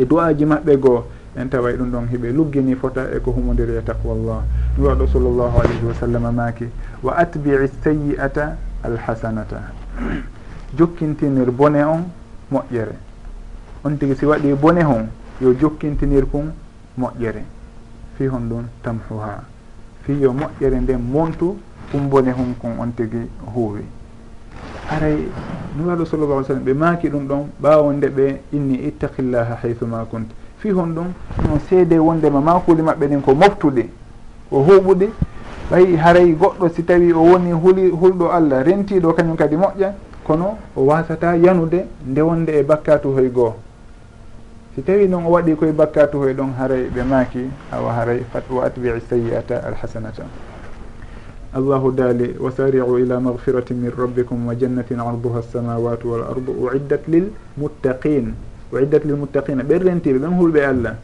e du'aji maɓɓe goo en taway ɗum ɗon hiɓe luggini fota e ko humodiri e taqwallah. Nuraɗo sallllahu alayhi wa sallam maaki wa atbi'i sayi'ata alhasanata. Jokkintinir bone on moƴƴere. On tigi si waɗi bone hon yo jokkintinir kon moƴƴere. Fi hon ɗum tamhuha. fi yo moƴƴere nden montu kumbone hum kon on tigi huuwi. Haray nuraɗo sallallah alih sallam ɓe maaki ɗum ɗon ɓawo nde ɓe inni ittaqillaha haythuma kunta fi hon ɗum no seede wondema makuli maɓɓe ɗin ko moftuɗe ko huuɓuɗe ɓayi haray goɗɗo si tawi o woni huli hulɗo allah rentiɗo kañum kadi moƴƴa kono o wasata yanude nde wonde e bakkatu hoy goho si tawi noon o waɗi koye bakkatu hoye ɗon haray ɓe maaki awa haray fat wa atbii sayi'ata alhasanata. Allahu daali wa sariu ila magfirati min rabbikum wa jannatin arduha alsamawatu wal ardu uiddat lilmuttaqin uiddat lilmuttaqina ɓerrentiɓe ɓen hulɓe allah.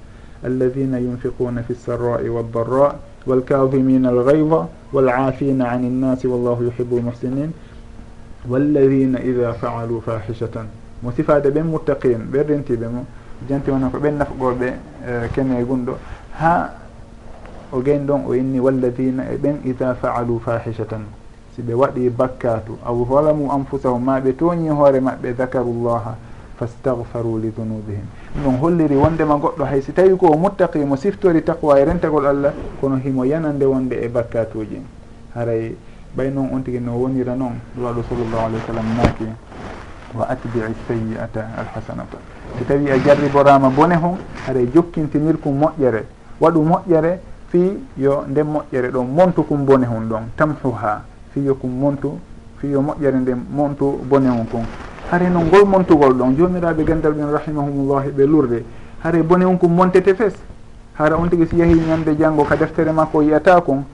Alladina yunfiquna fi lsarra'i waldarra walkadimina algayda walafina an innasi wallahu yuhibu lmuhsinin walladina ida faalu fahishatan mo sifade ɓen muttaqin ɓen rentiɓe mo. janti wona ko ɓen nafgoɓe kene e gunɗo ha o gen ɗon o inni walladina e ɓen ida faalu fahishatan. Si ɓe waɗi bakkatu. Aw zalamu anfusahum ma ɓe tooñi hoore maɓɓe dakaru llaha fastahfaru li dunubihim ɗum ɗon holliri wondema goɗɗo hay si tawi ko muttaqi mo siftori taqwa e rentagol allah kono himo yanande wonde e bakkatuji. Haray ɓay noon on tigui no wonira noon ɗuwaɗo sallllahu alayhi wa sallam naaki wa atbi'i sayi'ata alhasanata. si tawi a jarriborama bone ho aɗa jokkintinirkum moƴƴere. Waɗu moƴƴere fi yo nden moƴƴere ɗon montu kum bone hon ɗon tamhuha fi yo kum montu fi yo moƴƴere nden montu bone on kon. Hare noon ngol montugol ɗon jomiraɓe e gandal ɓen rahimahumullahi ɓe lurde. Hare bone on kum montete fes. Hara on tigui si yeehi ñande janggo ka deftere makko yiyata kon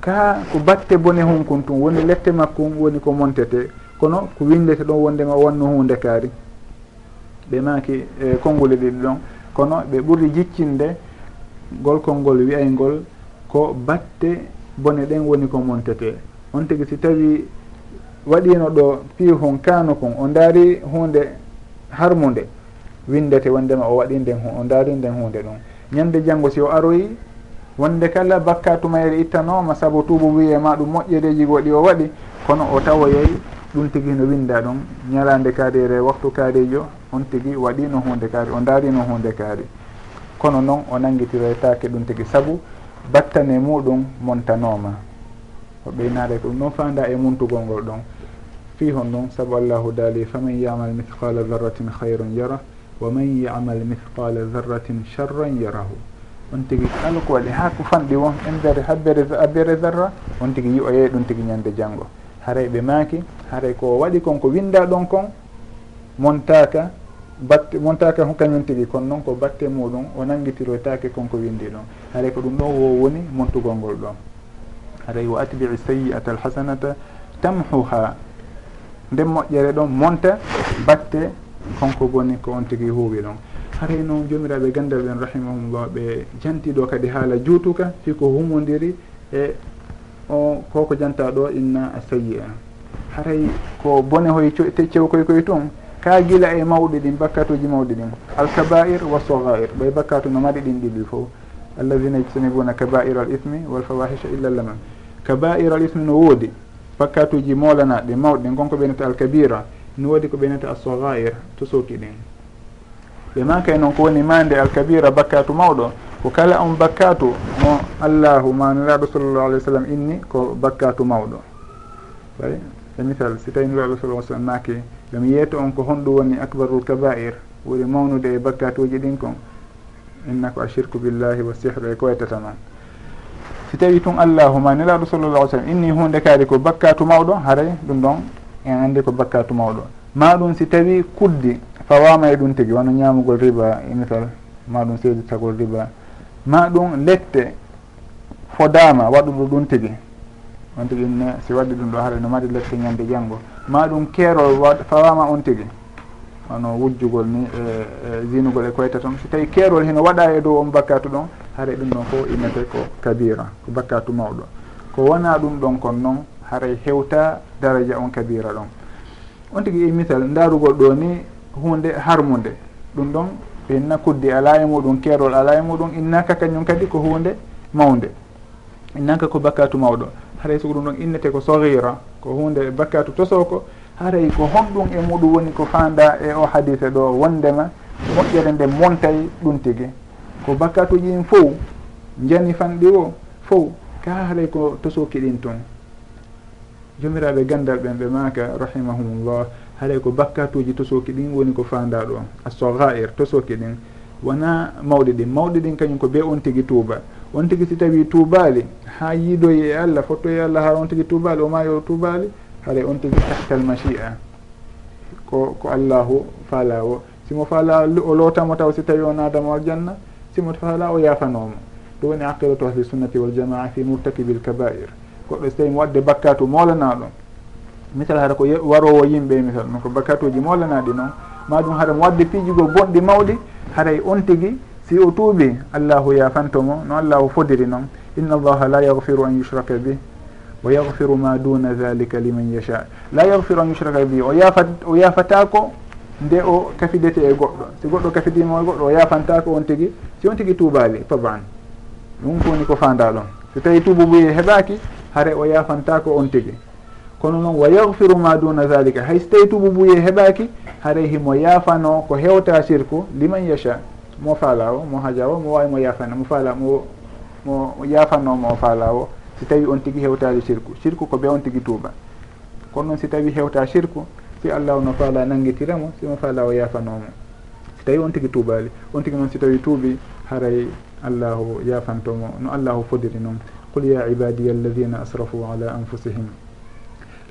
ka ko batte bone hon kon tun woni lette makkum woni ko montete. Kono ko windete ɗon wondema wonno hunde kaari. ɓe maki e konnguli e ɗiɗi ɗon. Kono ɓe ɓuri jiccinde golkol ngol wiyaygol ko batte bone ɗen woni ko montete. On tigi si tawi waɗino ɗo pihon kano kon o daari hunde harmude windete wondema o waɗi nden o daari nden hunde ɗum. Ñande janngo si o aroyi wonde kala bakka tumayre ittanoma saabu tuubo wiye ma ɗum moƴƴereji goɗi o waɗi kono o tawoyey ɗum tigi no winda ɗum. Ñalande kaari waktu kaarijo on tigi waɗino hunde kaari o daarino hunde kaari. Kono noon o nanguitiroytake ɗum tigi saabu battane muɗum montanoma o ɓeynare ko ɗum. Noon fanda e muntugol ngol ɗon. Fi hon ɗum saabu allahu daali faman yamal mithqala darratin hayron yara wa man yamal mithqala darratin charran yarahu. On tigi kala ko waɗi e ha ko fanɗi won e habbere abbere darra on tigi yi o yeey ɗum tigi ñande janggo haray ɓe maaki haray ko waɗi kon ko winda ɗon kon montaka batte montaka hon kañum tigui kono noon ko batte muɗum o nanguitiroytake e konko windi ɗon. Haray ko ɗum ɗon wo woni montugol ngol ɗon. Haray wo atbi'i sayi'ata alhasanata tamhuha. Nden moƴƴere ɗon monta batte konko boni ko on tigui huuwi ɗon. Haray noon jomiraɓe gandal ɓen rahimahumllah ɓe jantiɗo kadi haala juutuka fiko humodiri e o koko janta ɗo inna a sayi a haray ko bone hoye cew koye koye toon ka gila e mawɗi ɗin bakkatuji mawɗi ɗin. Alkabair wa sogair ɓay bakkatu no maɗi ɗin ɗiɗi fof allahina yajtanibuna kabair al ithmi walfawahisha illa lamam kabair al ithmi no woodi. Bakkatuji molanaɗi mawɗi ɗin gonko ɓeynata alkabira. No woodi ko ɓeynata alsogair to soki ɗin. Ɓe mankay noon ko woni mande alkabira bakkatu mawɗo ko kala on bakkatu mo allahu maniraɗo sallllahu alih w sallam inni ko bakkatu mawɗo. Ɓay e misal si tawi nuraɗo sallah sallam maki gam yeeto on ko honɗum woni acbarul kabair ɓuuri mawnude e bakkatuji ɗin kon. Inna ko ashirku billahi wa sihru e ko wettatama si tawi tun allahuma nelaɗo sallallah sallam inni hunde kaari ko bakkatu mawɗo haray ɗum ɗon en andi ko bakkatu mawɗo. Ma ɗum si tawi kuddi fawama e ɗum tigui wano ñamugol riba e misal ma ɗum seeditagol riba. Ma ɗum lette fodama waɗuɗo ɗum tigui on tigui ne si waɗi ɗum ɗo haara no mari lette ñande janggo ma ɗum keerol fawama on tigui wano wujjugol ni e, e zinugol e koyta tan so tawi keerol hino waɗa e dow on bakkatu ɗon haray ɗum ɗon fof innete ko kabira ko bakkatu mawɗo. Ko wona ɗum ɗon kon noon haray hewta daraja on kabira ɗon. On tigui e misal darugol ɗo ni hunde harmude ɗum ɗon inna kuddi ala e muɗum keerol ala e muɗum innaka kañum kadi ko hunde mawde innaka ko bakkatu mawɗo. Haray so ɗum ɗon innete ko sohira ko hunde bakkatu tosoko haray ko honɗum e muɗum woni ko fanda e o hadise ɗo wondema moƴƴere nde montay ɗum tigi. Ko bakkatuji ɗin fof jani fanɗi o fof ka haray ko tosoki ɗin toon jomiraɓe gandal ɓen ɓe maka rahimahumullah haray ko bakkatuji tosoki ɗin woni ko fanda ɗo a assogair tosoki ɗin wona mawɗi ɗin mawɗi ɗin kañum ko be on tigi tuuba. on tigui si tawi tuubali ha yiidoyi e allah fottoyi e allah ha on tigui tuubali o mayo tuubali haray on tigi tahtal machia. Ko ko allahu faala o. Simo faala o lootamo taw si tawi o naadamo aljanna simo faala o yaafanomo ɗum woni aqidatu ahli sunnati waljamaa fi murtakibi l kabair goɗɗo so tawi mo wadde bakkatu molana misal hara ko warowo yimɓe e misal ɗum ko bakkatuji molanaɗi noon maɗum haɗa mo wadde piijigo bonɗi mawɗi haray on tigui si o tuuɓi allahu yafantomo no allahu fodiri noon inna allaha la yahfiru an yushraka bih wa yahfiru ma duna dhalika liman yasha la yahfiru an yushraka bih o yafat o yafatako nde o kafidete e goɗɗo. Si goɗɗo kafidima e goɗɗo o yafantako on tigui si on tigui tuubali taban ɗum foni ko fanda ɗon. So tawi tuubu ɓuye heɓaki haare o yafantako on tigui kono noon wa yahfiru ma duna dhalika hay so tawi tuubu ɓuye heɓaki haare himo yafano ko hewta sirku liman yacha mo faala o mo haja o mo wawi mo yafana mo faala mo mo yafanoma o faala o si tawi on tigui hewtali sirku sirku ko be on tigui tuuba. Kono noon si tawi hewta sirku si allahu no faala nanguitiramo simo faala o yafanomo si tawi on tigui tuubali on tigui noon si tawi tuubi haray allahu yafantomo no allahu fodiri noon. Qul ya ibadiya alladina asrafu ala anfusihim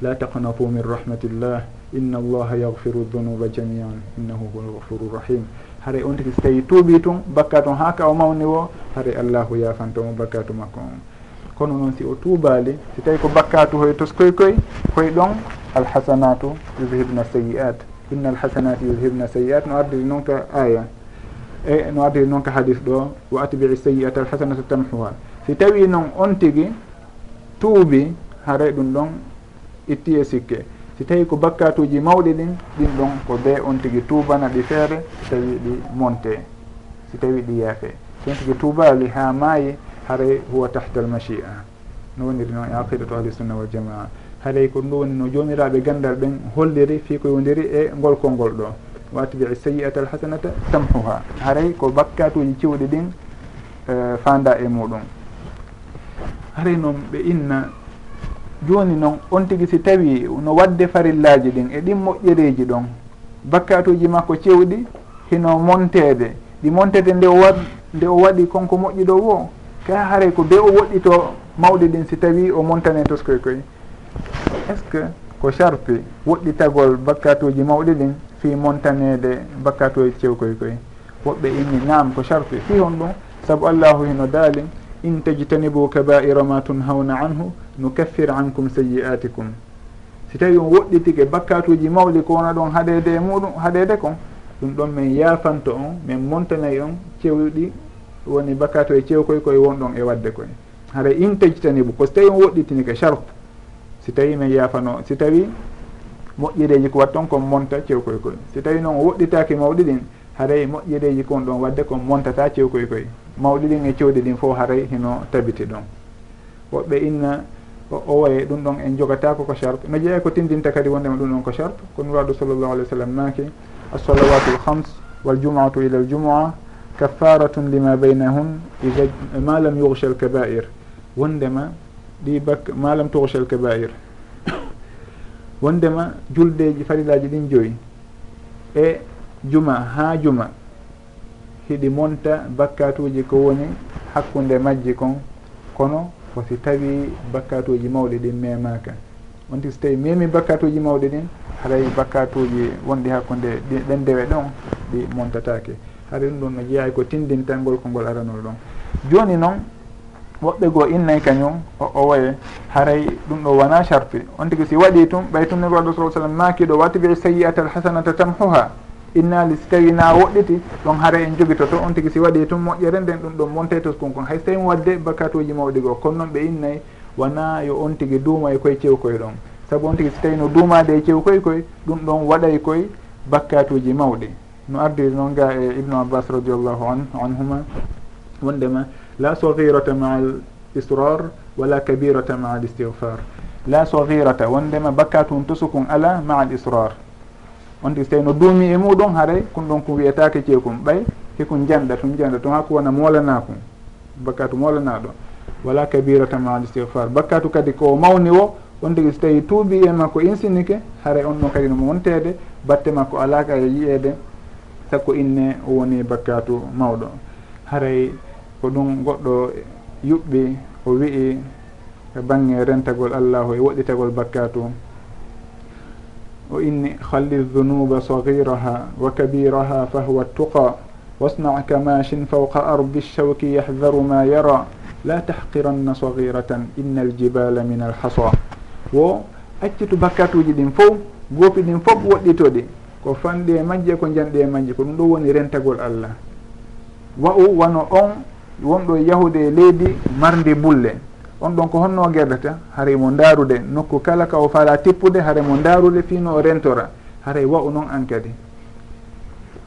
la taqnatu min rahmatillah inna allaha yagfiru dunuba jamian innahu huwa lgafuru rrahim haray on tigi so tawi tuuɓi tun bakka toon ha ka o mawni wo haray allahu yafantomo bakkatu makko on. Kono noon si o tuubali si tawi ko bakkatu hoye toskoy koy koye ɗon alhasanatu yuhibna sayi'at inna alhasanati yuhibna sayi'at no ardiri noon ka aya e no ardiri noon ka hadis ɗo wa atbii sayi'ata alhasanatu tamhuha. Si tawi noon on tigi tuubi haray ɗum ɗon itti e sikke. si tawi ko bakkatuji mawɗi ɗin ɗin ɗon ko be on tigui tubana ɗi feere si tawi ɗi monte si tawi ɗi yaafe. So on tigui tubali ha maayi haray huwa tahta almachia no woniri noon e aqidatu ahli sunna wal haray ko ɗum woni no jomiraɓe gandal ɓen holliri fi ko yowdiri e ngolkol ngol ɗo. Watibi sayi'ata alhasanata tamhuha. Haray ko bakkatuji ciwɗi ɗin eh, fanda e muɗum. Haray noon ɓe inna joni noon on tigui si tawi no wadde farillaji ɗin e ɗin moƴƴereji ɗon bakkatuji makko cewɗi hino montede ɗi montede nde o wa nde o waɗi konko moƴƴi ɗo wo ka haray ko be o woɗɗito mawɗi ɗin si tawi o montane toskoy koy est ce que ko charpe woɗɗitagol bakkatuji mawɗi ɗin fi montanede bakkatoye cewkoy koy woɓɓe inni nam ko charpe fi hon ɗum saabu allahu hino daali in tajtanibu kabaira ma tunhawna anhu nukaffir ankum seyi'atikum si tawi on woɗɗitike bakkatuji mawɗi ko wona ɗon haɗede e muɗum haɗede kon ɗum ɗon min yaafanto on min montanayi on cewɗi woni bakkatu e cewkoy koye wonɗon e wadde koye haɗa in tajtanibu ko so tawi on woɗɗitinike sharp si tawi min yaafano si tawi moƴƴireji ko wat toon kon monta cewkoy koye si tawi noon o woɗɗitaki mawɗi ɗin haray moƴƴireji kon ɗon wadde kon montata cewkoy koye mawɗiɗin e cewɗi ɗin fof haray hino tabiti ɗon. Woɓɓe inna o waye ɗum ɗon en jogatako ko charpe no jeeya ko tindinta kadi wondema ɗum ɗon ko charpe ko nuraɗo sallllahu alih w sallam naaki assalawatu lhams hams waljumuatu ila ljumua kaffaratun lima baynahun ida ma lam yugsha alkabair. Wondema ɗi bak ma lam tugsha alkabair. Wondema juldeji farilaji ɗin joyi. E juma ha juma. Hiɗi monta bakkatuji ko woni hakkude majji kon kono fosi tawi bakkatuji mawɗi ɗin memaka on tigi so tawi memi bakkatuji mawɗi ɗin haray bakkatuji wonɗi hakkude ɗen dewe ɗon ɗi montatake haɗa ɗum ɗon no jeeyay ko tindintangol ko ngol aranol ɗon. Joni noon woɓɓe goo innayi kañum o o waye haray ɗum ɗo wona charpe on tigui si waɗi tum ɓay tumnego alah sa sallam makiɗo watibi sayi'ata alhasanata tamhuha innali si tawi na woɗɗiti ɗon haara en jogitoto on tigui si waɗi tun moƴƴere nden ɗum ɗon monte to konkon hay so tawi wadde bakatuji mawɗi goo kono noon ɓe innayi wona yo on tigui duuma e koye cewkoye ɗon. Saabu on tigui si tawi no duumade e cewkoye koye ɗum ɗon waɗay koye bakkatuji mawɗi. No ardiri noon ga e ibnu abbas radiallahu an anhuma wondema la sahirata ma al israr wala kabirata ma al istigfar la sahirata wondema bakkatun tosukun ala ma al israr. on tigi so tawi no duumi e muɗum haaray kon ɗon ko wiyetake ceekum ɓay hikon janɗa tum janɗa tum hakko wona molanakum kon bakkatu molana wala kabirata ma listigfar bakkatu kadi ko mawni o on tigi so tawi tuubi e makko insinike haaray on ɗon kadi no wontede batte makko alaka e yiyede sakko inne o woni bakkatu mawɗo. Haray ko ɗum goɗɗo yuɓɓi o wii e bange rentagol allahu e woɗɗitagol bakkatu وإني خل الذنوب صغيرها وكبيرها فهو tuqa. واصنع kamashin فوق ardi lshawki يحذر ma yara. La tahqiranna sagiratan inna aljibala min alhasa wo accitu bakkatuji ɗin fof goofi ɗin fof woɗɗitoɗi ko fanɗi e majje ko janɗi e majje ko ɗum ɗo woni rentagol allah. Wa u wano on wonɗo yahude e leydi mardi bulle. on ɗon ko honno gerdata haray mo daarude nokku kala ka o fala tippude haray mo daarude fino o rentora. Haray wa'u noon an kadi.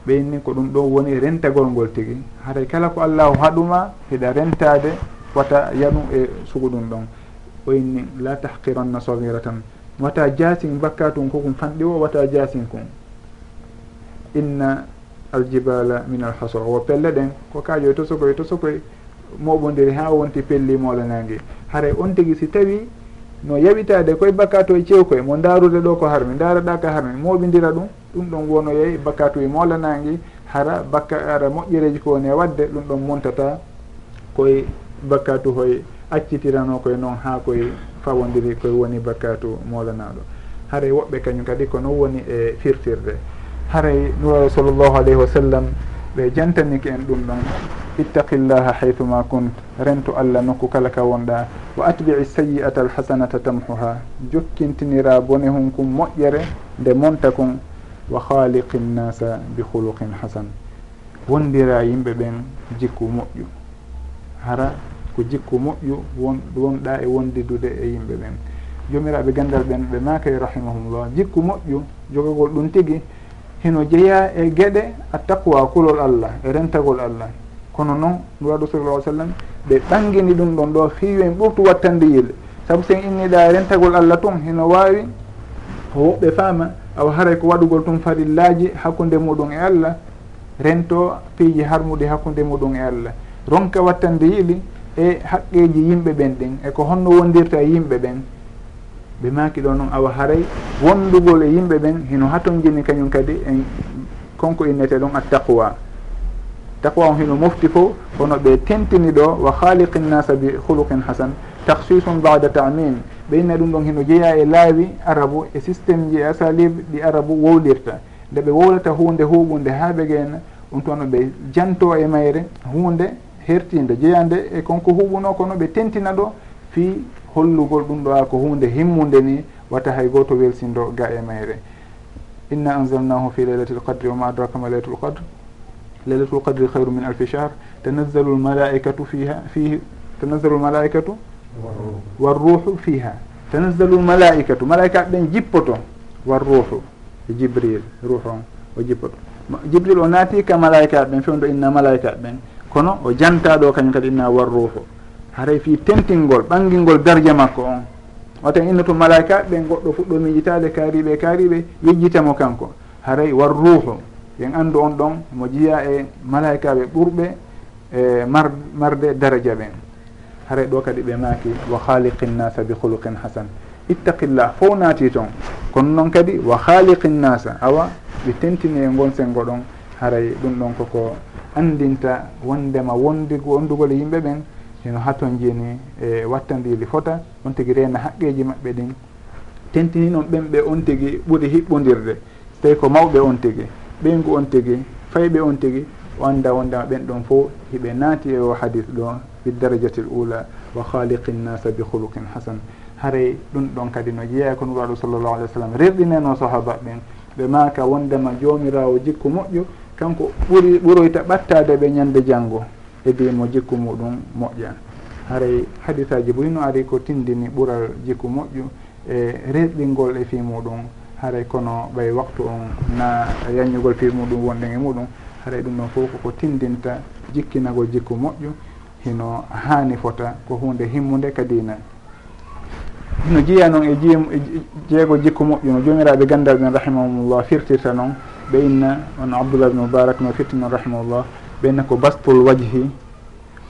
Ɓeyni ko ɗum ɗon woni rentagol ngol tigi. Haray kala ko allahu haɗuma heɗa rentade wata yaɗu e sugu ɗum ɗon. Oyni la tahqiranna sahira tan wata jasin bakka tun kokum fanɗi o wata jasin kon inna aljibala min alhasa wo pelle ɗen ko kajoy e tosokoy e tosokoy. moɓodiri ha wonti pelli molonangi haara on tigui si tawi no yaɓitade koye bakatu e cewkoye mo darude ɗo ko harmi daraɗa ko harmi moɓidira ɗum ɗum ɗon wono bakatu e molanangi hara bakka ara moƴƴereji ko woni e wadde ɗum ɗon montata koye bakkatu hoye accitirano koye noon ha koye fawodiri koye woni bakkatu molanaɗo haray woɓɓe kañum kadi ko non woni e firtirde. Haray nurawo sallllahu alayhi wa sallam ɓe jantaniki en ɗum ɗon ittaqillaha haythuma kunt rento allah nokku kala ka wonɗa wa atbici sayi'ata alhasanata tamhuha jokkintinira bone hunkum moƴƴere nde monta kon wa khaliqi nnasa bi huluqin hasan. Wondira yimɓe ɓen jikku moƴƴu. Hara ko jikku moƴƴu won wonɗa e wondidude e yimɓe ɓen. Jomiraɓe gandal ɓen ɓe maka e rahimahumllah jikku moƴƴu jogagol ɗum tigui hino jeeya e gueɗe a taqwa kulol allah e rentagol allah. Kono noon nuraɗo waɗu sallam ɓe ɓangini ɗum ɗon ɗo hiiwi ɓurtu wattande yille saabu sen inniɗa e rentagol allah tun hino wawi woɓɓe faama awa haray ko waɗugol tun farillaji hakkude muɗum e allah rento piiji harmude hakkude muɗum e allah. Ronka wattande yili e haqqeji yimɓe ɓen ɗin eko honno wondirta e yimɓe ɓen. ɓe maki ɗo noon awa haray. Wondugol e yimɓe ɓen hino haton jini kañum kadi en konko innete ɗon attaqwa. Taqwa on hino mofti fo hono ɓe tentini ɗo wa khaliqi nnasa bi huluqin hasan. Taksisum bada tamin. Ɓe inna ɗum ɗon hino jeeya e laawi arabu e systéme ji e asalib ɗi arabu wowlirta. Nde ɓe wowlata hunde huɓunde ha ɓe geena on toon ɓe janto e mayre hunde hertinde jeeyande e konko huɓuno kono ɓe tentina ɗo fi hollugol ɗum ɗo a ko hunde himmude ni wata hay goto welsindo ga e mayre. Inna anzalnahu fi leylatil qadri wama adraka ma leylatul qadre leylatul qadri hayru min alfi shahr. Tanazzalu lmalaikatu fiha fihi tanazzalu lmalaikatu warruhu fiha tanazzalu lmalaikatu malaika ɓen jippoto warruhu e jibril ruhu on o jippoto. Jibril o naati ka malaika ɓen fewdo inna malaika ɓen kono o jantaɗo kañum kadi inna warruhu haray fi tentingol ɓangilngol darja makko on. Waten innoto malaika ɓe goɗɗo fuɗɗo miijitade kaariɓe kaariɓe yejjitamo kanko. Haray war ruhu yen anndu on ɗon mo jiya e malaikaɓe ɓurɓe e mar marde daraja ɓen. Haray ɗo kadi ɓe maaki wa haliqi nnasa bi huluqin hasan. Ittaqillah fof naati toon kono noon kadi wa haliqi nnasa awa ɓe tentini e ngon sengo ɗon. Haray ɗum ɗon koko andinta wondema wondigo wondugol e yimɓe ɓen. hino haton jeni e wattandiri fota on tigui reena haqqeji maɓɓe ɗin tentini noon ɓen ɓe on tigui ɓuuri hiɓɓodirde. So tawi ko mawɓe on tigui ɓeygu on tigui fayɓe on tigui wanda wondema ɓen ɗon fo hiɓe naati e o hadis ɗo fi darajati l ula wa khaliqi nnasa bi huluqin hasan. Haray ɗum ɗon kadi no jeeya ko nuraɗo sallllahu alih w sallam. Rerɗineno sahaba ɓen. Ɓe maka wondema jomirawo jikku moƴƴo kanko ɓuri ɓuroyta ɓattade ɓe ñande janggo e mo jikku muɗum moƴƴan. Haray hadisaji boy no ari ko tindini ɓural jikku moƴƴu e resɗingol e fi muɗum. Haray kono ɓay waktu on na yañugol fi muɗum wonɗen e muɗum. Haray ɗum ɗon fof koko tindinta jikkinagol jikku moƴƴu hino hani fota ko hunde himmude kadina no jeeya noon e jiim e jeego jikku moƴƴu no jomiraɓe gandal ɓen rahimahumullah firtirta noon ɓe inna on abdoullah bne moubarak no firti noon rahimahullah. ɓenna ko bastul wajhi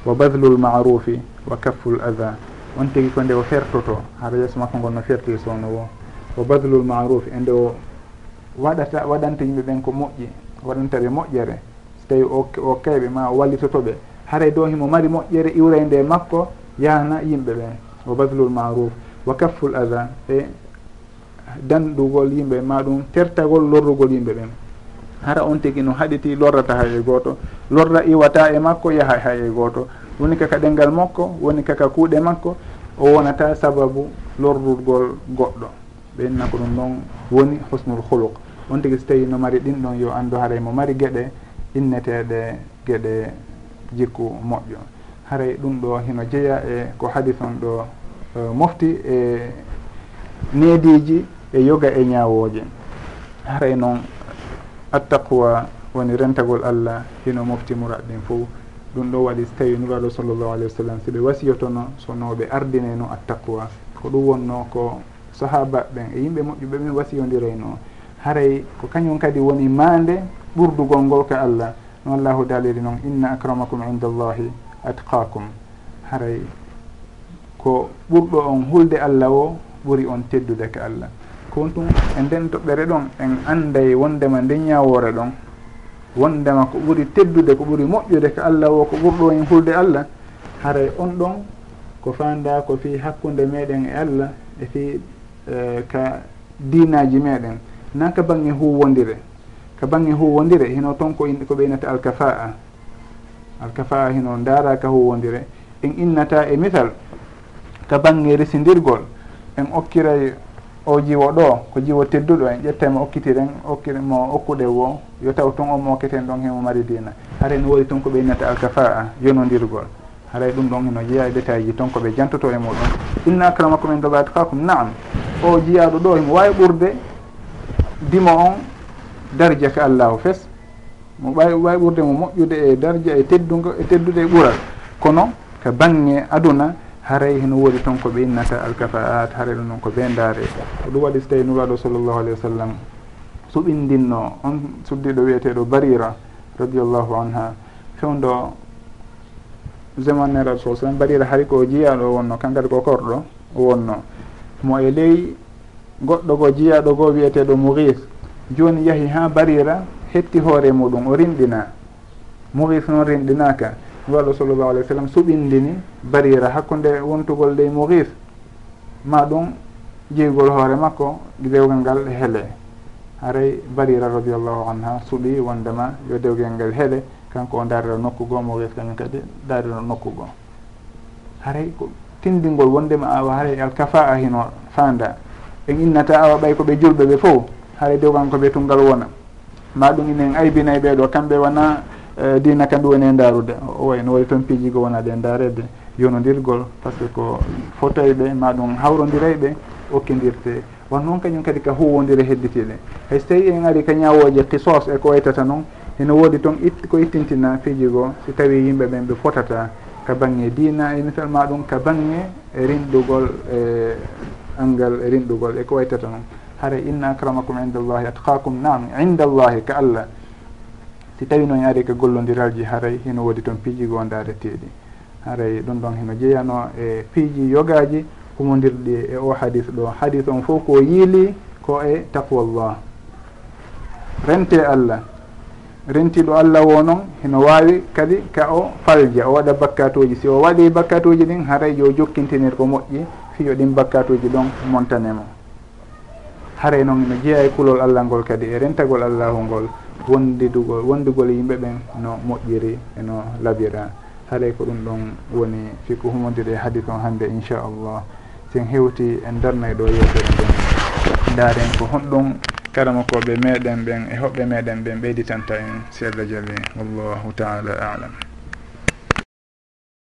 wa badlul marufi wa kafful ada on tigi ko nde o fertoto haɗa yeeso makko ngol no fertiri sowno wo wa badlul marufi e nde o waɗata waɗanta yimɓe ɓen ko moƴƴi waɗanta ɓe moƴƴere so tawi o kayɓe ma o wallitotoɓe haray dow himo mari moƴƴere iwray nde makko yahna yimɓe ɓen wa badlul maruf wa kafful ada e danɗugol yimɓe ma ɗum tertagol lorrugol yimɓe ɓen hara on tigi no haɗiti lorrata hay e gooto lorra iwata e makko yaha hay e gooto woni kaka ɗengal makko woni kaka kuuɗe makko o wonata sababu lorrurgol goɗɗo. Ɓenna ko ɗum ɗon woni husnul huluk on tigi so tawi no mari ɗin ɗon yo anndu haray mo mari geɗe inneteɗe geɗe jikku moƴƴo. Haray ɗum ɗo hino jeeya e ko hadis on ɗo uh, mofti e neediji e yoga e ñaawooje. Haray noon attaqwa woni rentagol allah hino mofti murat ɗin fo ɗum ɗo waɗi so tawi nuraɗo sallllahu alayhi wa sallam siɓe wasiyotono sonoɓe ardineno attaqwa. Ko ɗum wonno ko sahaba ɓen e yimɓe moƴƴuɓe ɓen wasiyodirayno haray ko kañum kadi woni maande ɓurdugol ngol ka allah. No allahu daliri noon inna acramakum inda allahi atqakum haray ko ɓurɗo on hulde allah o ɓuri on teddude ka allah. kon tum e nden toɓɓere ɗon en anday wondema nden ñawore ɗon. Wondema ko ɓuuri teddude ko ɓuuri moƴƴude ko allah o ko ɓurɗo en hulde allah. Haray on ɗon ko fanda ko fi hakkude meɗen e allah e fi e, ka dinaji meɗen. Na ka bange huwodire ka bange huwodire hino toon ko ko ɓeynata alkafa'a. Alkafa'a hino daara ka huwodire en innata e misal ka bange residirgol en okkiray o jiwo ɗo ko jiwo tedduɗo en ƴettemo okkitiren okkimo okkuɗe wo yo taw toon on mo okketen ɗon hemo mari dina haray no woni toon ko ɓeynata alkafa'a yonodirgol haray ɗum ɗon heno jeeya e détail ji toon koɓe jantoto e muɗum. Inna acramakum en dogat kakum naam. O jiyaɗo ɗo himo wawi ɓurde dimo on darja ka allahu fes. Mo ɓawi wawi ɓurde mo moƴƴude e darja e teddugo e teddude e ɓuural kono ko bange aduna haray heno woodi toon ko ɓe innata alkafa'at haray ɗum noon ko bendare ko ɗum waɗi so tawi nuraɗo sallllahu alayhi wa sallam suɓindinno on suddiɗo wiyeteɗo barira radiallahu anha. Fewndo zemaneraɗo sa sallam barira haari ko jiyaɗo wonno kankadi ko korɗo o wonno. Mo e ley goɗɗo go jiyaɗo goo wiyeteɗo mouris joni yaahi ha barira hetti hoore muɗum o rinɗina mouris noon rinɗinaka waɗo sallllahu alah w sallam suɓindini barira hakkude wontugol ley mouris ma ɗum jeygol hoore makko e dewgal ngal heele haray barira radiallahu anha suuɓi wondema yo dewgal ngal heele kanko o darira nokku goo mouris kañum kadi darira nokku goo haray ko tindingol wondema awa haray alkafa a hino fanda en innata awa ɓay koɓe julɓe ɓe fof haray dewgal koɓe tungal wona. Ma ɗum inen aybinay ɓeɗo kamɓe wona Eh, dina kam ɗum woni e darude o way no wayi toon piijigo wonade e darede yonodirgol par ce que ko fotoyɓe ma ɗum hawrodirayɓe okkidirte won noon kañum kadi ka huwodira hedditiɗe hay so tawi en ari ka ñawoje kisos e ko waytata noon ene woodi toon it ko ittintina piiji si tawi yimɓe ɓen ɓe fotata ka bange dina e misalma ɗum ka bange e rinɗugol e angal e rinɗugol e ko waytata noon. Hara inna acramakum indallahi atqakum nam inde indallahi ka allah. si tawi noon ari ko gollodiralji haray hino woodi toon piiji gondareteɗi haray ɗum ɗon hino jeeyano e piiji yogaji humodirɗi e o hadis ɗo. Hadis on fof ko yiili ko e taqwallah. Rente allah. Rentiɗo allah wo noon hino wawi kadi ka o falja o waɗa bakkatuji si o waɗi bakkatuji ɗin haray yo jokkintinir ko moƴƴi fiyo ɗin bakkatuji ɗon montanemo haray noon no jeeya e kulol allah ngol kadi e rentagol allahu ngol. wondidugol wondugol yimɓe ɓen no moƴƴiri eno labira haalay ko ɗum ɗon woni fiko humondirde e hadis on hannde inchallah. Sen hewti en darnay ɗo yewtere nden daren ko honɗum karamakoɓe meɗen ɓen e hoɓɓe meɗen ɓen ɓeyditanta en seeɗa jaali wallahu taala alam.